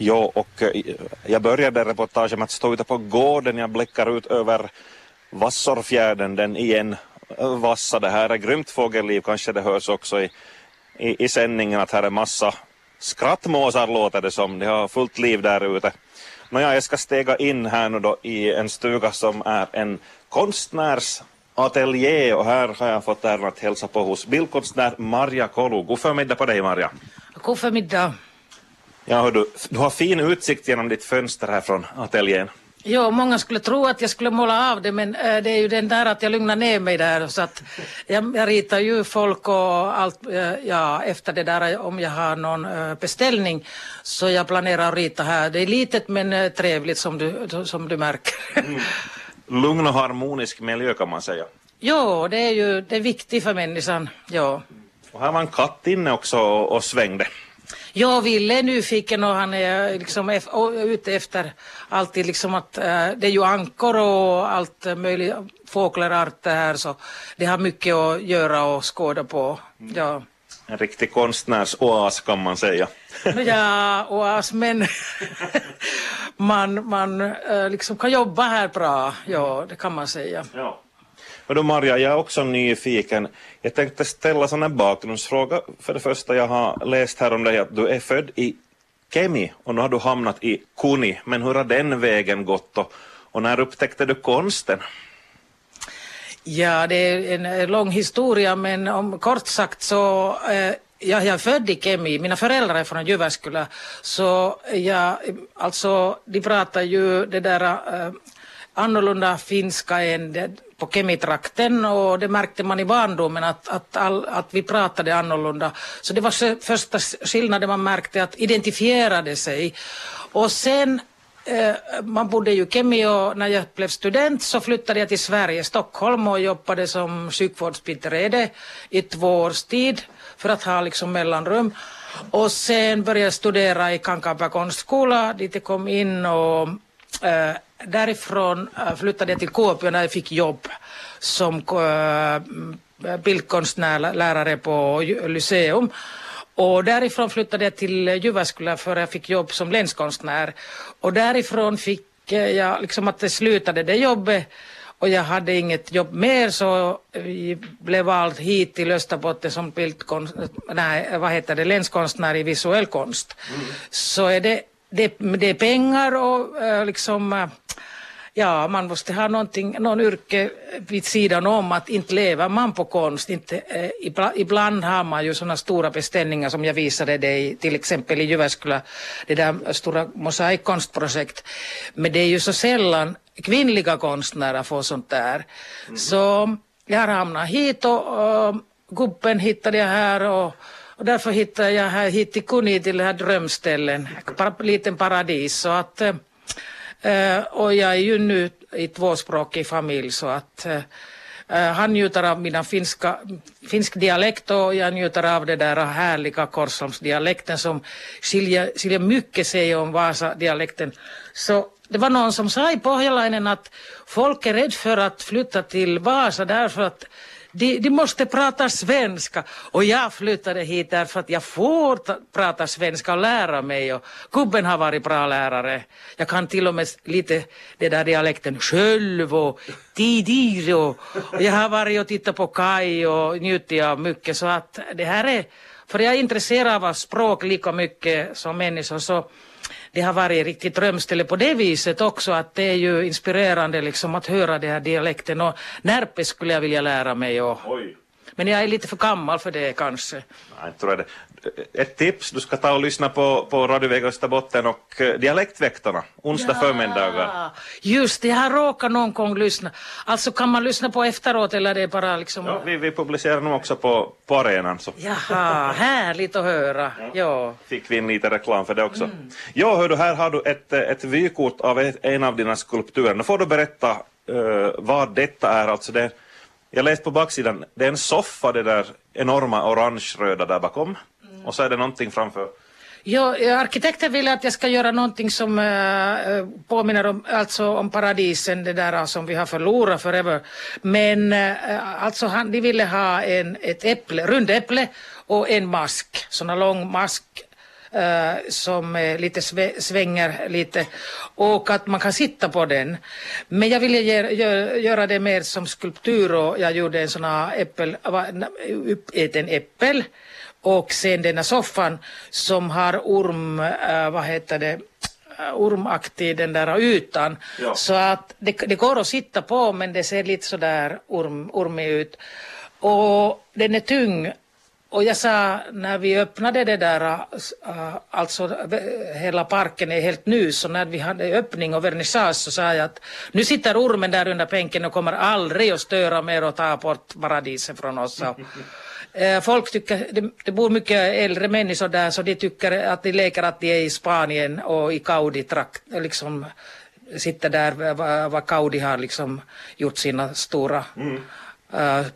Jo, och eh, jag började reportaget med att stå ute på gården. Jag blickar ut över Vassorfjärden, den igen vassa. Det här är grymt fågelliv, kanske det hörs också i, i, i sändningen att här är massa skrattmåsar låter det som. De har fullt liv där ute. Nåja, jag ska stega in här nu då i en stuga som är en konstnärs ateljé och här har jag fått äran att hälsa på hos bildkonstnär Marja Kolu. God förmiddag på dig Marja. God förmiddag. Ja, hör du, du har fin utsikt genom ditt fönster här från ateljén. Ja, många skulle tro att jag skulle måla av det men äh, det är ju den där att jag lugnar ner mig där så att jag, jag ritar ju folk och allt äh, ja, efter det där om jag har någon äh, beställning så jag planerar att rita här. Det är litet men trevligt som du, som du märker. Mm. Lugn och harmonisk miljö kan man säga. Ja, det är ju det är viktigt för människan. Ja. Och här var en katt inne också och, och svängde. Ja, Ville är nyfiken och han är liksom ute efter alltid liksom att äh, det är ju ankor och allt möjligt fågelarter här så det har mycket att göra och skåda på. Ja. En riktig konstnärsoas kan man säga. Ja, oas men man, man äh, liksom kan jobba här bra, ja det kan man säga. Ja. Och då Marja, jag är också nyfiken. Jag tänkte ställa sån här bakgrundsfråga. För det första, jag har läst här om dig att du är född i Kemi och nu har du hamnat i Kuni. Men hur har den vägen gått och, och när upptäckte du konsten? Ja, det är en lång historia men om kort sagt så eh, Ja, jag är född i Kemi, mina föräldrar är från Jyväskylä. Så jag, alltså, de pratar ju det där eh, annorlunda finska än på Kemitrakten och det märkte man i barndomen att, att, all, att vi pratade annorlunda. Så det var första skillnaden man märkte att identifierade sig. Och sen eh, man bodde ju i Kemi och när jag blev student så flyttade jag till Sverige, Stockholm och jobbade som sjukvårdsbiträde i två års tid för att ha liksom mellanrum. Och sen började jag studera i Kankaanpää konstskola dit jag kom in och äh, därifrån äh, flyttade jag till Kuopio när jag fick jobb som äh, bildkonstnärlärare på Lyceum. Och därifrån flyttade jag till Jyväskylä för jag fick jobb som länskonstnär. Och därifrån fick jag, liksom att det slutade det jobbet och jag hade inget jobb mer så jag blev vald hit till Österbotten som bildkonst, nej, vad heter det, länskonstnär i visuell konst. Mm. Så är det det, det är pengar och äh, liksom äh, ja, man måste ha någonting, någon yrke vid sidan om att inte lever man på konst. Inte, eh, ibland, ibland har man ju sådana stora beställningar som jag visade dig till exempel i Jyväskylä, det där stora mosaikkonstprojekt. Men det är ju så sällan kvinnliga konstnärer får sånt där. Mm. Så jag har hamnat hit och, och gubben hittade jag här och och därför hittade jag här hit till Kuni till det här drömställen, en liten paradis. Så att, eh, och jag är ju nu i tvåspråkig familj så att eh, eh, han njuter av mina finska, finsk dialekt och jag njuter av det där härliga Korsholmsdialekten som skiljer, skiljer mycket sig om Vasa-dialekten. Så det var någon som sa i Pohjalainen att folk är rädda för att flytta till Vasa därför att de, de måste prata svenska. Och jag flyttade hit därför att jag får prata svenska och lära mig. Och gubben har varit bra lärare. Jag kan till och med lite det där dialekten själv och tidir och, och jag har varit och tittat på Kaj och njutit av mycket. Så att det här är, för jag är intresserad av språk lika mycket som människor så det har varit riktigt drömställe på det viset också att det är ju inspirerande liksom att höra den här dialekten och Närpe skulle jag vilja lära mig och Oj. Men jag är lite för gammal för det kanske. Nej, tror jag det ett tips, du ska ta och lyssna på, på Radio Vega Österbotten och uh, Dialektväktarna, onsdag ja, förmiddagar. Just det, jag har råkat någon gång lyssna. Alltså kan man lyssna på efteråt eller det är bara liksom... Ja, vi, vi publicerar nog också på, på arenan. Så. Jaha, härligt att höra. Ja. ja. Fick vi in lite reklam för det också. Mm. Ja, hör du, här har du ett, ett vykort av ett, en av dina skulpturer. Nu får du berätta uh, vad detta är. Alltså det, jag läste på baksidan, det är en soffa det där enorma orange-röda där bakom. Och så är det någonting framför. Ja, eh, arkitekten vill att jag ska göra någonting som äh, påminner om, alltså om paradisen, det där som vi har förlorat forever. Men äh, alltså han, de ville ha en, ett äpple, rundäpple och en mask, sån lång mask som lite sve, svänger lite och att man kan sitta på den. Men jag ville ge, gö, göra det mer som skulptur och jag gjorde en sån här äppel, uppäten äppel och sen denna soffan som har orm, äh, vad heter det, ormaktig den där ytan. Ja. Så att det, det, går att sitta på men det ser lite sådär orm, ormig ut. Och den är tung och jag sa när vi öppnade det där, äh, alltså hela parken är helt ny, så när vi hade öppning och vernissage så sa jag att nu sitter ormen där under bänken och kommer aldrig att störa mer och ta bort paradisen från oss. Äh, folk tycker, det, bor mycket äldre människor där så de tycker att de leker att de är i Spanien och i Gaudi-trakt, liksom sitter där vad Gaudi har liksom gjort sina stora mm Uh,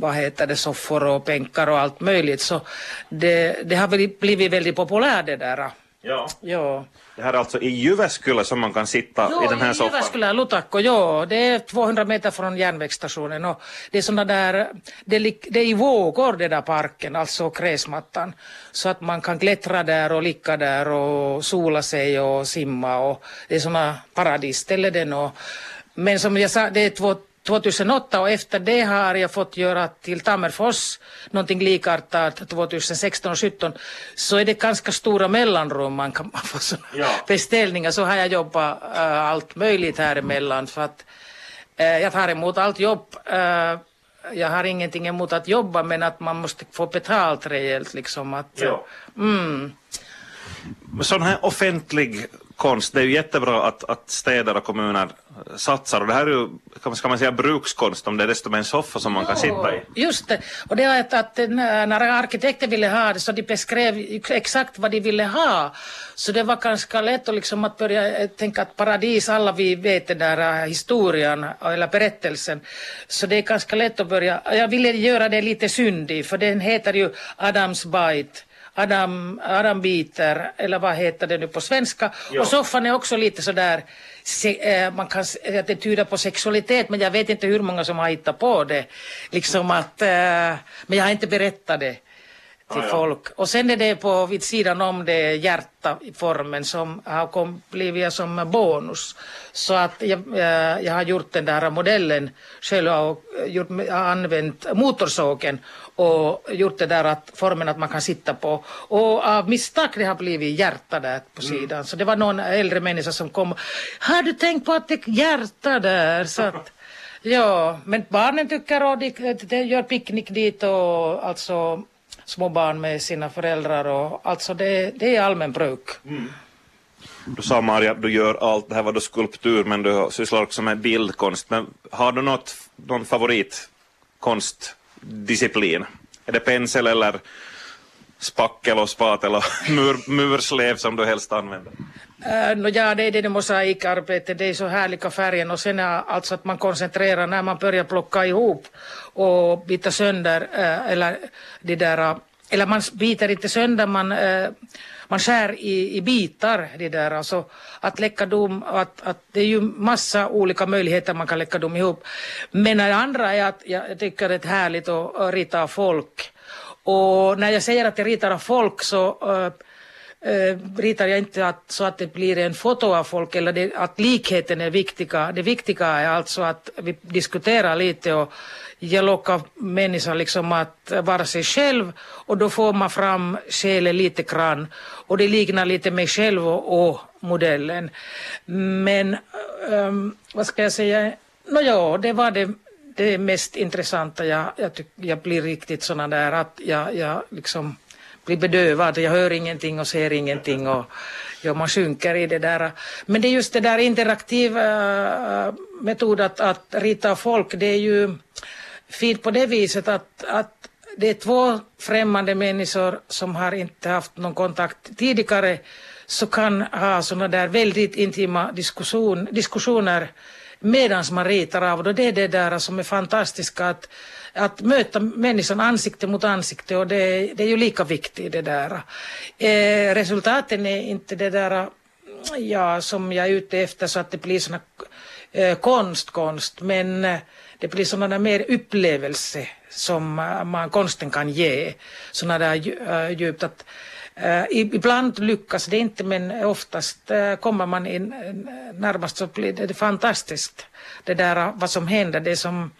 vad heter det, soffor och bänkar och allt möjligt. Så det, det har blivit väldigt populärt det där. Ja. ja. Det här är alltså i Jyväskylä som man kan sitta jo, i den här soffan? Jo, i Jyväskylä, Lutakko, ja. Det är 200 meter från järnvägsstationen och det är såna där, det, det är i vågor det där parken, alltså gräsmattan. Så att man kan klättra där och ligga där och sola sig och simma och det är såna paradisställen och men som jag sa, det är två 2008 och efter det har jag fått göra till Tammerfors någonting likartat 2016 och 17 så är det ganska stora mellanrum man kan få såna ja. beställningar så har jag jobbat äh, allt möjligt här emellan för att äh, jag tar emot allt jobb äh, jag har ingenting emot att jobba men att man måste få betalt rejält liksom att ja. mm. Sån här offentlig konst, det är ju jättebra att, att städer och kommuner satsar och det här är ju, ska man säga brukskonst om det är dessutom en soffa som man kan sitta i. Just det, och det är att, att när arkitekter ville ha det så de beskrev exakt vad de ville ha. Så det var ganska lätt att, liksom att börja tänka att paradis, alla vi vet den där äh, historien eller berättelsen. Så det är ganska lätt att börja, jag ville göra det lite syndig för den heter ju Adams Bite. Adam, Adam biter, eller vad heter det nu på svenska. Jo. Och soffan är också lite sådär, se, äh, man kan att det tyder på sexualitet men jag vet inte hur många som har hittat på det. Liksom att, äh, men jag har inte berättat det till ah, folk. Och sen är det på vid sidan om det hjärta formen som har kom, blivit som bonus. Så att jag, jag, jag har gjort den där modellen själv och gjort, har använt motorsågen och gjort det där att formen att man kan sitta på. Och av misstag det har blivit hjärta där på mm. sidan. Mm. Så det var någon äldre människa som kom. Har du tänkt på att det är hjärta där? Så att, ja, men barnen tycker och de, de gör picknick dit och alltså små barn med sina föräldrar och alltså det, det är allmän bruk. Mm. Du sa Maria att du gör allt, det här var då skulptur men du sysslar också med bildkonst. Men har du något, någon favoritkonstdisciplin? Är det pensel eller spackel och spatel och mur, murslev som du helst använder? Äh, no, ja, det är det mosaikarbete, det är så härliga färgen och sen alltså att man koncentrerar när man börjar plocka ihop och bita sönder eller det där, eller man biter inte sönder, man man skär i, i bitar det där, alltså att läcka dom, att, att det är ju massa olika möjligheter man kan läcka dom ihop. Men det andra är att jag tycker det är härligt att, att rita folk. Och när jag säger att jag ritar av folk så äh, Eh, ritar jag inte att, så att det blir en foto av folk eller det, att likheten är viktiga. Det viktiga är alltså att vi diskuterar lite och jag lockar människan liksom att vara sig själv och då får man fram själen lite grann och det liknar lite mig själv och, och modellen. Men um, vad ska jag säga, no, det var det, det mest intressanta. Jag, jag, tyck, jag blir riktigt sådana där att jag, jag liksom blir bedövad, jag hör ingenting och ser ingenting och ja, man sjunker i det där. Men det är just det där interaktiva eh, metod att, att rita folk, det är ju fint på det viset att, att det är två främmande människor som har inte haft någon kontakt tidigare så kan ha sådana där väldigt intima diskussion, diskussioner medan man ritar av. Och Det är det där som är fantastiska att, att möta människan ansikte mot ansikte och det, det är ju lika viktigt det där. Eh, resultaten är inte det där ja, som jag är ute efter så att det blir såna eh, konst, konst men eh, det blir sådana mer upplevelse som eh, man, konsten kan ge. Sådana där eh, djupt att Uh, ibland lyckas det inte men oftast uh, kommer man in närmast så blir det, det fantastiskt. Det där vad som händer, det som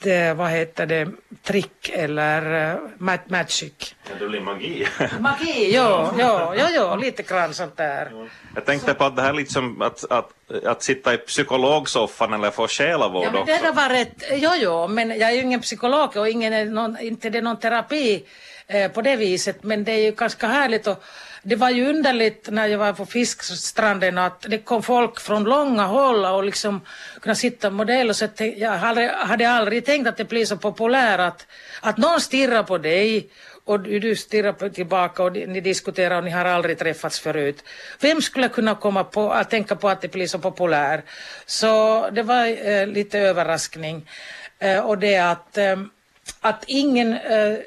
det, vad heter det, trick eller uh, magic. Ja, det blir magi. magi, ja, ja, ja, ja, lite grann sånt där. Jag tänkte på att det här liksom att, att, att sitta i psykologsoffan eller få själavård ja, men det också. var rätt, jo, jo, men jag är ju ingen psykolog och ingen, någon, inte det är någon terapi eh, på det viset, men det är ju ganska härligt och det var ju underligt när jag var på fiskstranden att det kom folk från långa håll och liksom kunde sitta modell och så jag hade, hade aldrig tänkt att det blir så populärt att, att någon stirrar på dig och du stirrar tillbaka och ni diskuterar och ni har aldrig träffats förut. Vem skulle kunna komma på att tänka på att det blir så populär? Så det var eh, lite överraskning. Eh, och det att, eh, att ingen eh,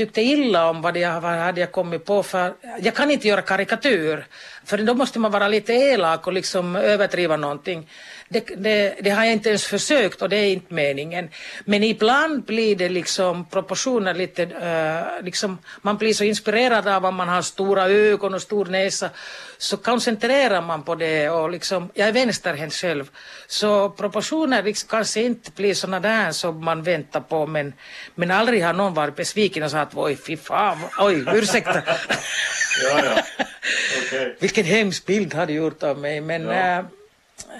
tyckte illa om vad jag vad hade jag kommit på för jag kan inte göra karikatyr för då måste man vara lite elak och liksom överdriva någonting. Det, det, det, har jag inte ens försökt och det är inte meningen. Men ibland blir det liksom proportioner lite, uh, liksom, man blir så inspirerad av att man har stora ögon och stor näsa, så koncentrerar man på det och liksom, jag är vänsterhänt själv, så proportioner liksom kanske inte blir sådana där som man väntar på, men, men aldrig har någon varit besviken och sagt oj fy fan, oj ursäkta. ja, ja. Okay. Vilken hemsk bild har du gjort av mig, men ja.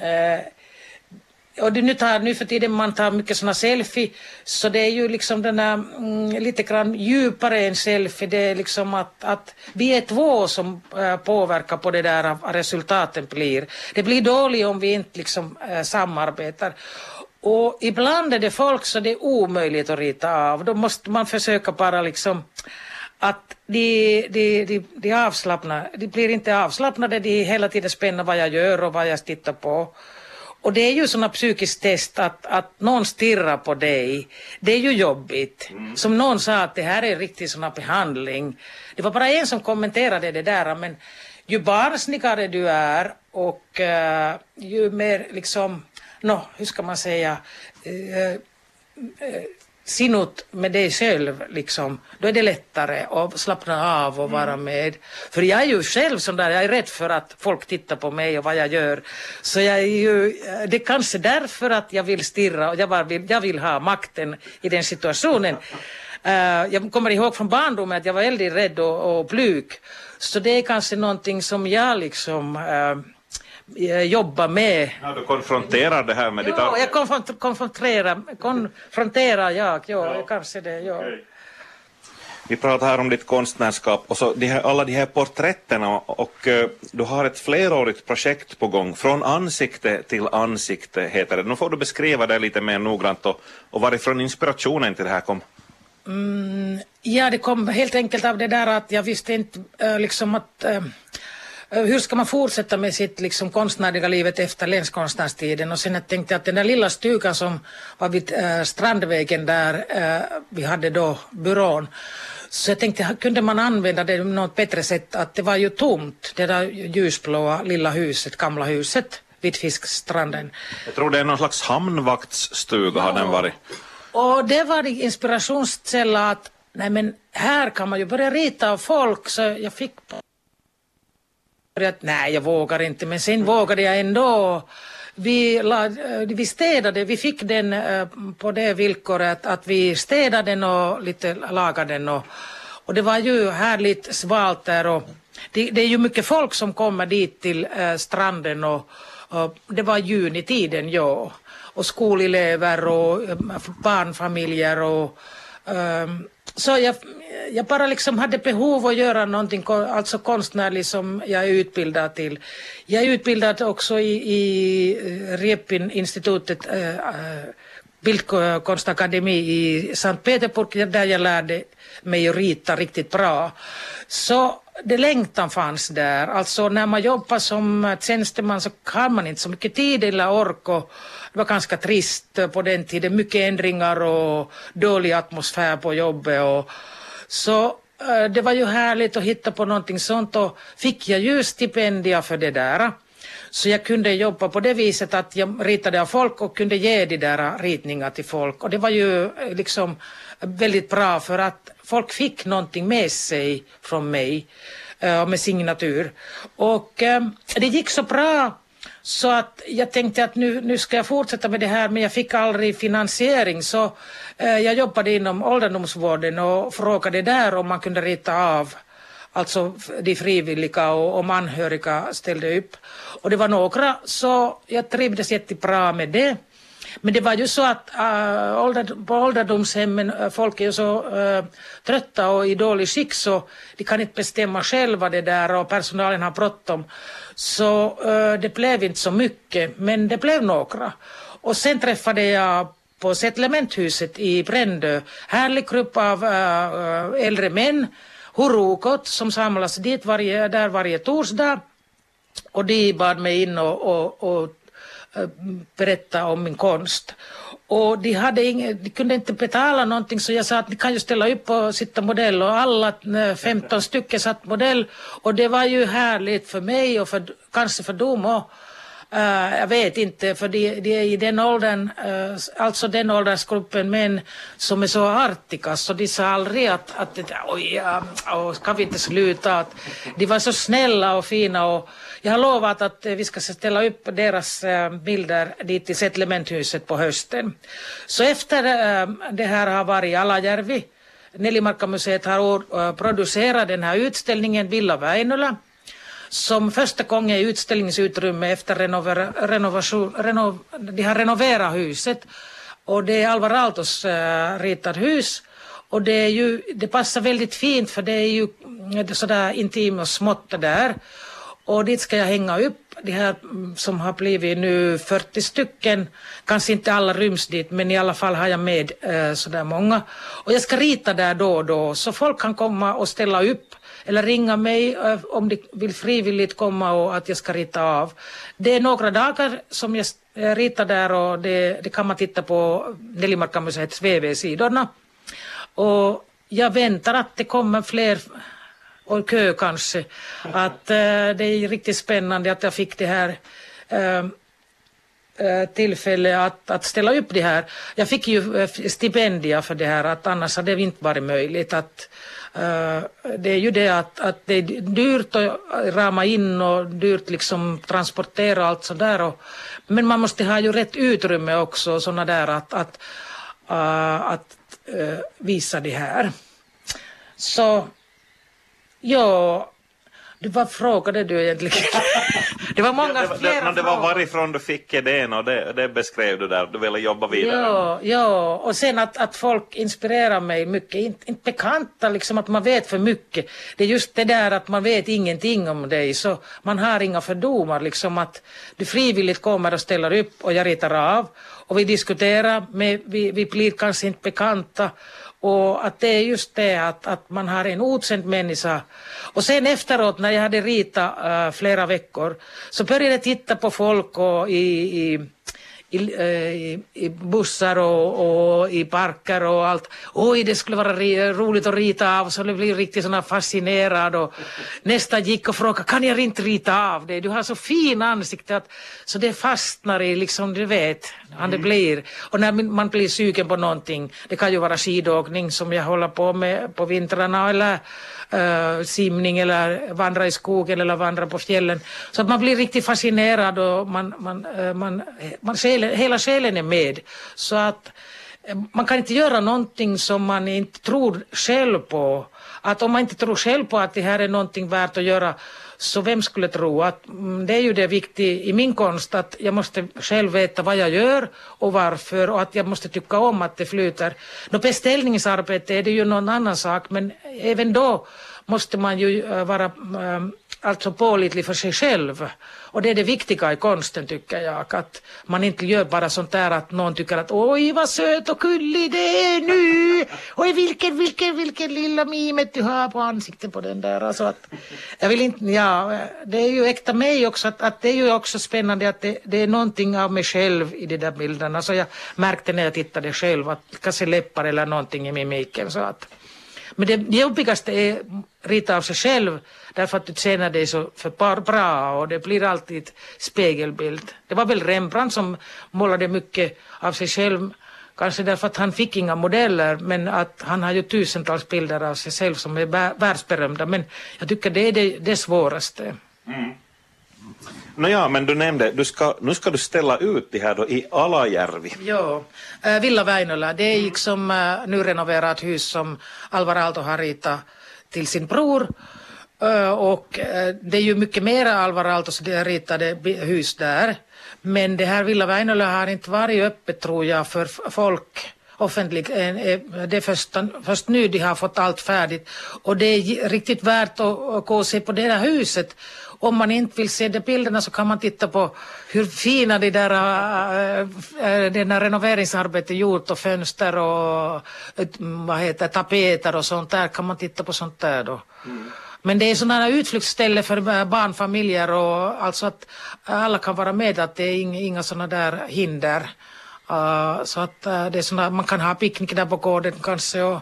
äh, äh, och det, nu, tar, nu för tiden man tar mycket såna selfie, så det är ju liksom den här, mm, lite grann djupare än selfie, det är liksom att, att vi är två som äh, påverkar på det där resultaten blir. Det blir dåligt om vi inte liksom äh, samarbetar. Och ibland är det folk så det är omöjligt att rita av, då måste man försöka bara liksom att de, de, de, de, avslappnar, de blir inte avslappnade, de hela tiden spänner vad jag gör och vad jag tittar på. Och det är ju sådana psykiskt test att, att någon stirrar på dig. Det är ju jobbigt. Mm. Som någon sa att det här är riktigt sån behandling. Det var bara en som kommenterade det där men ju barnsligare du är och uh, ju mer liksom, no, hur ska man säga, uh, uh, sinut med dig själv, liksom, då är det lättare att slappna av och vara mm. med. För jag är ju själv sån där, jag är rädd för att folk tittar på mig och vad jag gör. Så jag är ju, det är kanske därför att jag vill stirra och jag, vill, jag vill ha makten i den situationen. Uh, jag kommer ihåg från barndomen att jag var väldigt rädd och, och blyg. Så det är kanske någonting som jag liksom uh, Eh, jobba med. Ja, du konfronterar det här med ditt arbete? jag konfront konfronterar, konfronterar jag, jo, ja. kanske det, ja. Okay. Vi pratar här om ditt konstnärskap och så de här, alla de här porträtterna och uh, du har ett flerårigt projekt på gång, Från ansikte till ansikte heter det. Nu får du beskriva det lite mer noggrant och, och varifrån inspirationen till det här kom. Mm, ja, det kom helt enkelt av det där att jag visste inte uh, liksom att Eh, hur ska man fortsätta med sitt liksom, konstnärliga livet efter länskonstnärstiden och sen jag tänkte att den där lilla stugan som var vid äh, Strandvägen där äh, vi hade då byrån så jag tänkte, kunde man använda det på något bättre sätt? Att det var ju tomt, det där ljusblåa lilla huset, gamla huset vid Fiskstranden. Jag tror det är någon slags hamnvaktsstuga ja. har den varit. Och det var inspirationskälla att nej men här kan man ju börja rita av folk så jag fick att nej, jag vågar inte, men sen vågade jag ändå. Vi, la, eh, vi städade, vi fick den eh, på det villkoret att vi städade den och lite lagade den och, och det var ju härligt svalt där och det, det är ju mycket folk som kommer dit till eh, stranden och, och det var junitiden, ja. Och skolelever och barnfamiljer och um, så jag, jag bara liksom hade behov att göra någonting alltså konstnärligt som jag är utbildad till. Jag är utbildad också i, i eh, Repin-institutet, eh, eh, äh, bildkonstakademi i Sankt Petersburg där jag lärde mig att rita riktigt bra. Så det längtan fanns där. Alltså när man jobbar som tjänsteman så har man inte så mycket tid eller ork och det var ganska trist på den tiden. Mycket ändringar och dålig atmosfär på jobbet. Och, så eh, det var ju härligt att hitta på någonting sånt och fick jag ju stipendia för det där. Så jag kunde jobba på det viset att jag ritade av folk och kunde ge de där ritningar till folk. Och det var ju eh, liksom väldigt bra för att folk fick någonting med sig från mig eh, med signatur. Och det gick så bra så att jag tänkte att nu, nu ska jag fortsätta med det här men jag fick aldrig finansiering så eh, jag jobbade inom ålderdomsvården och frågade där om man kunde rita av alltså de frivilliga och, och anhöriga ställde upp. Och det var några så jag trivdes jättebra med det. Men det var ju så att äh, ålder, på ålderdomshemmen, äh, folk är ju så äh, trötta och i dålig skick så de kan inte bestämma själva det där och personalen har bråttom. Så äh, det blev inte så mycket, men det blev några. Och sen träffade jag på Settlementhuset i Brändö, härlig grupp av äh, äh äldre män, hurukot, som samlas dit varje, där varje torsdag. Och de bad mig in och, och, och Eh, berätta om min konst. Och de, hade inget, de kunde inte betala någonting så jag sa att ni kan ju ställa upp och sitta modell och alla eh, 15 stycken satt modell och det var ju härligt för mig och för, kanske för dem också Uh, jag vet inte, för de, de är i den åldern, uh, alltså den åldersgruppen män som är så artiga så de sa aldrig att, att oj, ja, ska vi inte sluta? Att de var så snälla och fina och jag har lovat att eh, vi ska ställa upp deras uh, bilder dit i Settlementhuset på hösten. Så efter det här har varit i Alajärvi, Nelimarkkamuseet har producerat den här utställningen Villa Väinölä som första gången i utställningsutrymme efter renovation, renov, de har renoverat huset. Och det är Alvar Aaltos eh, äh, ritat hus. Och det, är ju, det passar väldigt fint för det är ju eh, sådär intimt och smått där. Och dit ska jag hänga upp de här mm, som har blivit nu 40 stycken. Kanske inte alla ryms dit men i alla fall har jag med äh, sådär många. Och jag ska rita där då och då så folk kan komma och ställa upp eller ringa mig eh, om de vill frivilligt komma och att jag ska rita av. Det är några dagar som jag eh, ritar där och det, det kan man titta på Nelimarkamuseets VV-sidorna. Och jag väntar att det kommer fler och kö kanske. Att äh, det är riktigt spännande att jag fick det här äh, tillfälle att, att ställa upp det här. Jag fick ju stipendia för det här, att annars hade det inte varit möjligt att Eh, det är ju det att, att det är dyrt att rama in och dyrt liksom transportera och allt sådär. Och, men man måste ha ju rätt utrymme också sådana där att, att, uh, att uh, visa det här. Så ja, du, vad frågade du egentligen? det var många ja, det, flera det, det var varifrån du fick idén och det, det beskrev du där, du ville jobba vidare. Ja, ja. och sen att, att folk inspirerar mig mycket, inte, inte bekanta liksom att man vet för mycket. Det är just det där att man vet ingenting om dig så man har inga fördomar liksom att du frivilligt kommer och ställer upp och jag ritar av och vi diskuterar, med, vi, vi blir kanske inte bekanta och att det är just det att, att man har en okänd människa. Och sen efteråt när jag hade ritat uh, flera veckor så började jag titta på folk och i, i i, eh, i, i bussar och, och, i parker och allt. Oj, det skulle vara roligt att rita av, så jag blev riktigt såna fascinerad och nästa gick och frågade, kan jag inte rita av dig? Du har så fin ansikte att, så det fastnar i, liksom du vet, han det mm. blir. Och när man blir sugen på någonting, det kan ju vara skidåkning som jag håller på med på vintrarna eller uh, simning eller vandra i skogen eller vandra på fjällen. Så att man blir riktigt fascinerad och man, man, uh, man, man själen, hela själen är med. Så att eh, man kan inte göra någonting som man inte tror själv på. Att om man inte tror själv på att det här är någonting värt att göra så vem skulle tro att mm, det är ju det viktiga i min konst att jag måste själv veta vad jag gör och varför och att jag måste tycka om att det flyter. Nå, beställningsarbete är det ju någon annan sak men även då måste man ju eh, vara äh, alltså pålitlig för sig själv. Och det är det viktiga i konsten tycker jag, att man inte gör bara sånt där att någon tycker att oj vad söt och kullig det är nu, oj vilken, vilken, vilken lilla mimet du har på ansiktet på den där. Alltså att, jag vill inte, ja, det är ju äkta mig också, att, att det är ju också spännande att det, det är någonting av mig själv i de där bilderna. Så jag märkte när jag tittade själv att kanske läppar eller någonting i mimiken. Så att, men det jobbigaste är rita av sig själv därför att du känner dig så för bra och det blir alltid spegelbild. Det var väl Rembrandt som målade mycket av sig själv Kanske därför att han fick inga modeller men att han har ju tusentals bilder av sig själv som är världsberömda men jag tycker det är det, det svåraste. Mm. Nåja, men du nämnde, du ska, nu ska du ställa ut det här då i Alajärvi. Jo, äh, Villa Väinölä, det är liksom äh, hus som Alvar Aalto har ritat till sin bror. Äh, och äh, det är ju mycket mer Alvar Aaltos ritade hus där. Men det här Villa Väinölä har inte varit öppet tror jag för folk offentligt. Eh, eh, det är först, först nu de har fått allt färdigt och det är riktigt värt att gå och se på det här huset. Om man inte vill se de bilderna så kan man titta på hur fina de där, äh, den här renoveringsarbetet gjort och fönster och vad heter tapeter och sånt där kan man titta på sånt där då. Mm. Men det är sådana utflyktsställen för barnfamiljer och alltså att alla kan vara med att det är inga, inga sådana där hinder. Uh, så att uh, det är såna, man kan ha picknick där på gården kanske och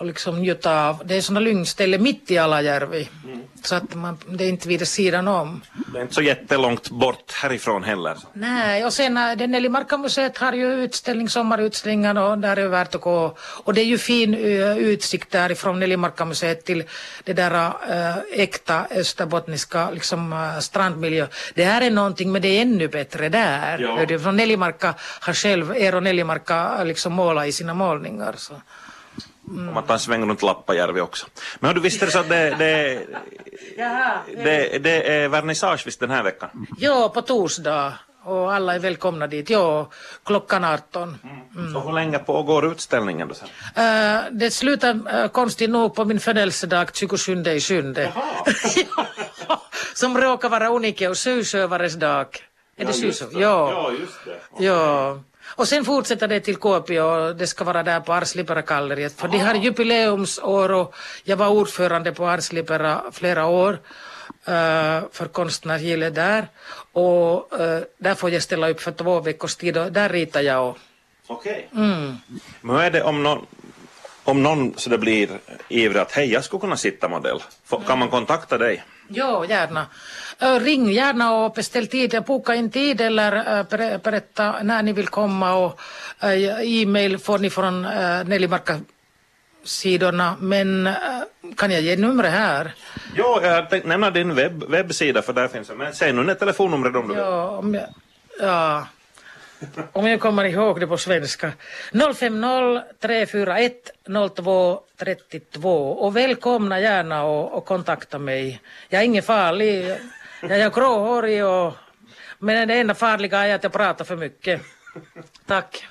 och liksom njuta av. Det är sådana lyngställen mitt i Alajärvi. Mm. Så att man, det är inte vid sidan om. Det är inte så jättelångt bort härifrån heller. Nej, och sen äh, det Nellimarkamuseet har ju utställning, sommarutställningar och där är det värt att gå. Och det är ju fin uh, utsikt därifrån Nellimarkamuseet till det där uh, äkta österbottniska liksom, strandmiljö. Det här är någonting, men det är ännu bättre där. Ja. Från Nellimarka har själv Eero Nellimarka liksom målat i sina målningar. Så. Mm. Om man tar en sväng runt Lappajärvi också. Men du visste det så att det, det, det, det är vernissage visst den här veckan? Ja, på torsdag. Och alla är välkomna dit. Ja, klockan 18. Mm. Så hur länge pågår utställningen då sen? Uh, det slutar uh, konstigt nog på min födelsedag 27 i sjunde. Som råkar vara Unike och Susövares dag. Är ja, det Susö? Ja. ja, just det. Okay. Ja. Och sen fortsätter det till Kuopio och det ska vara där på Arslipera-galleriet för de har jubileumsår och jag var ordförande på Arslipera flera år uh, för konstnärsgillet där och uh, där får jag ställa upp för två veckors tid och där ritar jag. Okej. Okay. Mm. Men hur är det om någon om någon så det blir ivrig att hej, jag skulle kunna sitta modell, kan man kontakta dig? Ja, gärna. Ring gärna och beställ tid, boka in tid eller berätta när ni vill komma och e-mail får ni från Nellimarka sidorna men kan jag ge numret här? Ja, jag tänkte nämna din webb, webbsida för där finns det, men säg nu när telefonnumret om du vill. Ja, om jag, ja. Om jag kommer ihåg det på svenska. 050 341 02 32 och välkomna gärna och, och kontakta mig. Jag är ingen farlig. Jag är gråhårig och men det enda farliga är att jag pratar för mycket. Tack.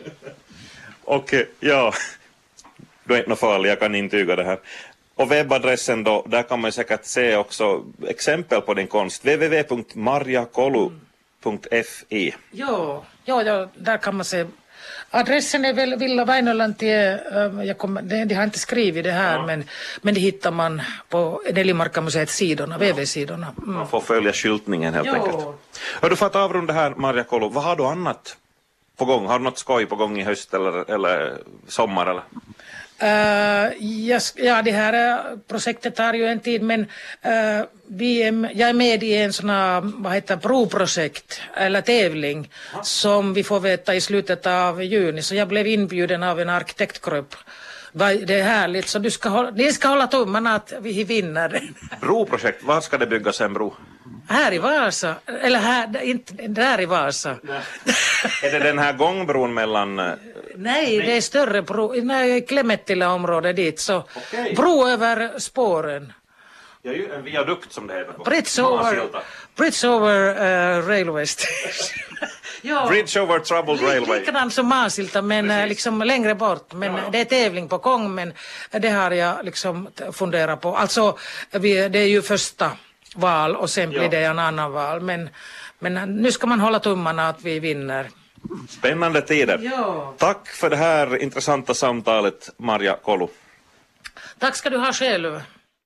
Och ja, du är inte farlig, jag kan intyga det här. Och webbadressen då, där kan man säkert se också exempel på din konst. www.marjakolu.fi Ja, ja, ja, där kan man se Adressen är väl Villa äh, jag kommer, det, de har inte skrivit det här ja. men, men det hittar man på Nellimarkamuseets sidorna, ja. VV-sidorna. Mm. Man får följa skyltningen helt jo. enkelt. Hör du för att avrunda här Marja Kolo, vad har du annat på gång? Har du något skoj på gång i höst eller, eller sommar eller? Uh, yes, ja, det här projektet tar ju en tid men uh, vi är, jag är med i en sån här, vad heter provprojekt eller tävling ah. som vi får veta i slutet av juni så jag blev inbjuden av en arkitektgrupp. Det är härligt så du ska hålla, ni ska hålla tummarna att vi vinner. Broprojekt, var ska det byggas en bro? Här i Vasa, eller här, inte där i Vasa. är det den här gångbron mellan... Eh, nej, det är större bro, nej, Klemettila område dit så. Okay. Bro över spåren. Ja, en viadukt som det heter på Bridge over, bridge over uh, railway station. ja, bridge over troubled railway. Likadant som Masilta men uh, liksom längre bort. Men ja. det är tävling på gång men det har jag liksom funderat på. Alltså vi, det är ju första val och sen blir det en annan val. Men, men nu ska man hålla tummarna att vi vinner. Spännande tider. Ja. Tack för det här intressanta samtalet, Marja Kolu. Tack ska du ha själv.